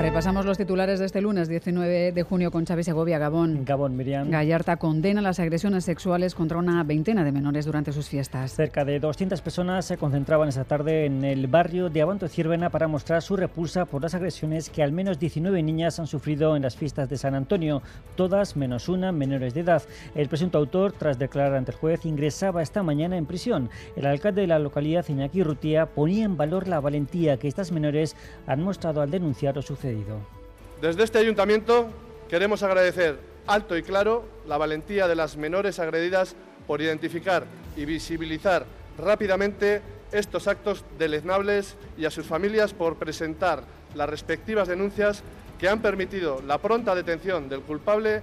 Repasamos los titulares de este lunes 19 de junio con Chávez Segovia, Gabón. Gabón, Miriam. Gallarta condena las agresiones sexuales contra una veintena de menores durante sus fiestas. Cerca de 200 personas se concentraban esta tarde en el barrio de Abanto Ciervena para mostrar su repulsa por las agresiones que al menos 19 niñas han sufrido en las fiestas de San Antonio, todas menos una menores de edad. El presunto autor, tras declarar ante el juez, ingresaba esta mañana en prisión. El alcalde de la localidad, Iñaki Rutía, ponía en valor la valentía que estas menores han mostrado al denunciar lo sucedido. Desde este ayuntamiento queremos agradecer alto y claro la valentía de las menores agredidas por identificar y visibilizar rápidamente estos actos deleznables y a sus familias por presentar las respectivas denuncias que han permitido la pronta detención del culpable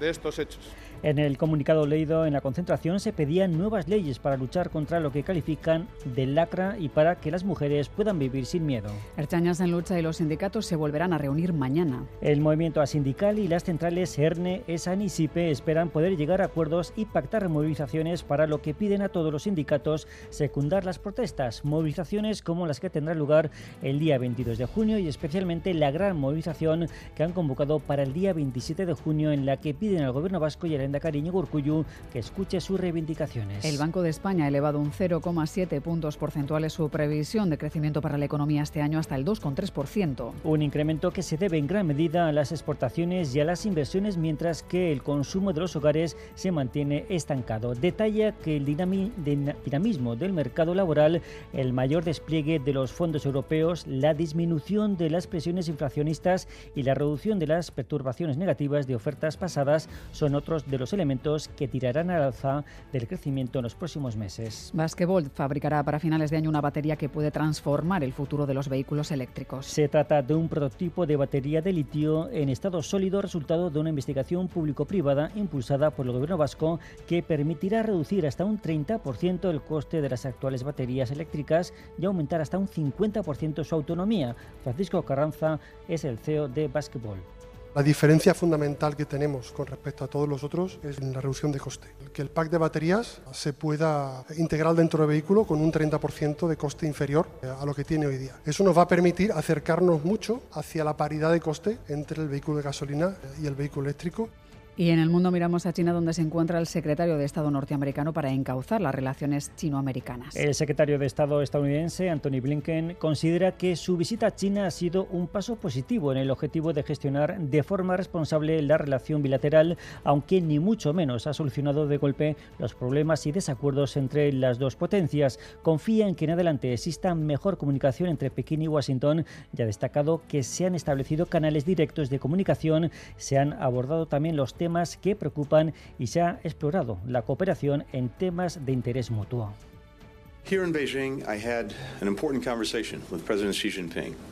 de estos hechos. En el comunicado leído en la concentración se pedían nuevas leyes para luchar contra lo que califican de lacra y para que las mujeres puedan vivir sin miedo. Erchañas en lucha y los sindicatos se volverán a reunir mañana. El movimiento asindical y las centrales ERNE, ESAN y SIPE esperan poder llegar a acuerdos y pactar movilizaciones para lo que piden a todos los sindicatos secundar las protestas, movilizaciones como las que tendrán lugar el día 22 de junio y especialmente la gran movilización que han convocado para el día 27 de junio en la que piden al gobierno vasco y al Cariño Gurcuyu que escuche sus reivindicaciones. El Banco de España ha elevado un 0,7 puntos porcentuales su previsión de crecimiento para la economía este año hasta el 2,3%. Un incremento que se debe en gran medida a las exportaciones y a las inversiones, mientras que el consumo de los hogares se mantiene estancado. Detalla que el dinamismo del mercado laboral, el mayor despliegue de los fondos europeos, la disminución de las presiones inflacionistas y la reducción de las perturbaciones negativas de ofertas pasadas son otros de los elementos que tirarán al alza del crecimiento en los próximos meses. Basquevolt fabricará para finales de año una batería que puede transformar el futuro de los vehículos eléctricos. Se trata de un prototipo de batería de litio en estado sólido resultado de una investigación público-privada impulsada por el gobierno vasco que permitirá reducir hasta un 30% el coste de las actuales baterías eléctricas y aumentar hasta un 50% su autonomía. Francisco Carranza es el CEO de Basquevolt. La diferencia fundamental que tenemos con respecto a todos los otros es la reducción de coste. Que el pack de baterías se pueda integrar dentro del vehículo con un 30% de coste inferior a lo que tiene hoy día. Eso nos va a permitir acercarnos mucho hacia la paridad de coste entre el vehículo de gasolina y el vehículo eléctrico. Y en el mundo miramos a China, donde se encuentra el secretario de Estado norteamericano para encauzar las relaciones chino-americanas. El secretario de Estado estadounidense, Anthony Blinken, considera que su visita a China ha sido un paso positivo en el objetivo de gestionar de forma responsable la relación bilateral, aunque ni mucho menos ha solucionado de golpe los problemas y desacuerdos entre las dos potencias. Confía en que en adelante exista mejor comunicación entre Pekín y Washington y ha destacado que se han establecido canales directos de comunicación, se han abordado también los temas que preocupan y se ha explorado la cooperación en temas de interés mutuo.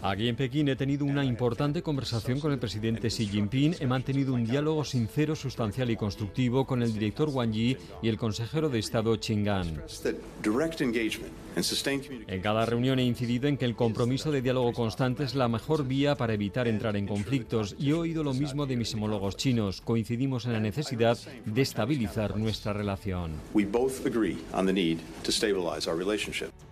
Aquí en Pekín he tenido una importante conversación con el presidente Xi Jinping. He mantenido un diálogo sincero, sustancial y constructivo con el director Wang Yi y el consejero de Estado Qin Gang. En cada reunión he incidido en que el compromiso de diálogo constante es la mejor vía para evitar entrar en conflictos y he oído lo mismo de mis homólogos chinos. Coincidimos en la necesidad de estabilizar nuestra relación.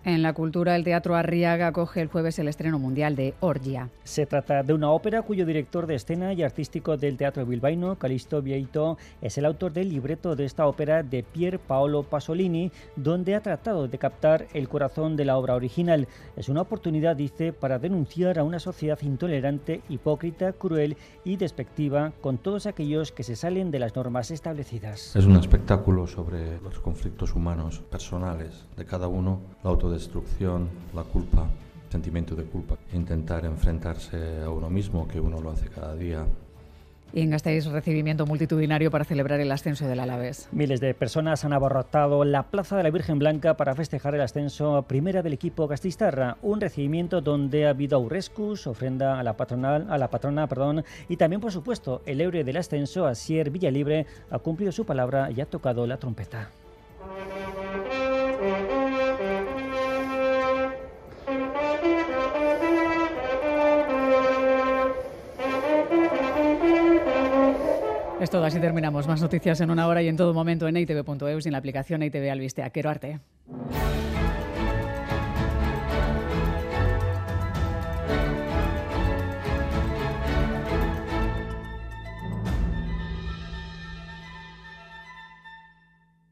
En la cultura, el Teatro Arriaga acoge el jueves el estreno mundial de Orgia. Se trata de una ópera cuyo director de escena y artístico del Teatro bilbaíno, Calisto Vieito, es el autor del libreto de esta ópera de Pier Paolo Pasolini, donde ha tratado de captar el corazón de la obra original. Es una oportunidad, dice, para denunciar a una sociedad intolerante, hipócrita, cruel y despectiva con todos aquellos que se salen de las normas establecidas. Es un espectáculo sobre los conflictos humanos personales de cada uno, la autodestrucción, la culpa, sentimiento de culpa, intentar enfrentarse a uno mismo, que uno lo hace cada día, y en Gasteiz recibimiento multitudinario para celebrar el ascenso del Alavés. Miles de personas han abarrotado la Plaza de la Virgen Blanca para festejar el ascenso a primera del equipo gastistarra, un recibimiento donde ha habido aurrescus, ofrenda a la patronal, a la patrona, perdón, y también por supuesto el héroe del ascenso, Asier Villalibre, ha cumplido su palabra y ha tocado la trompeta. Es todo, así terminamos. Más noticias en una hora y en todo momento en itv.eus y en la aplicación ITV Albistea. Quiero arte.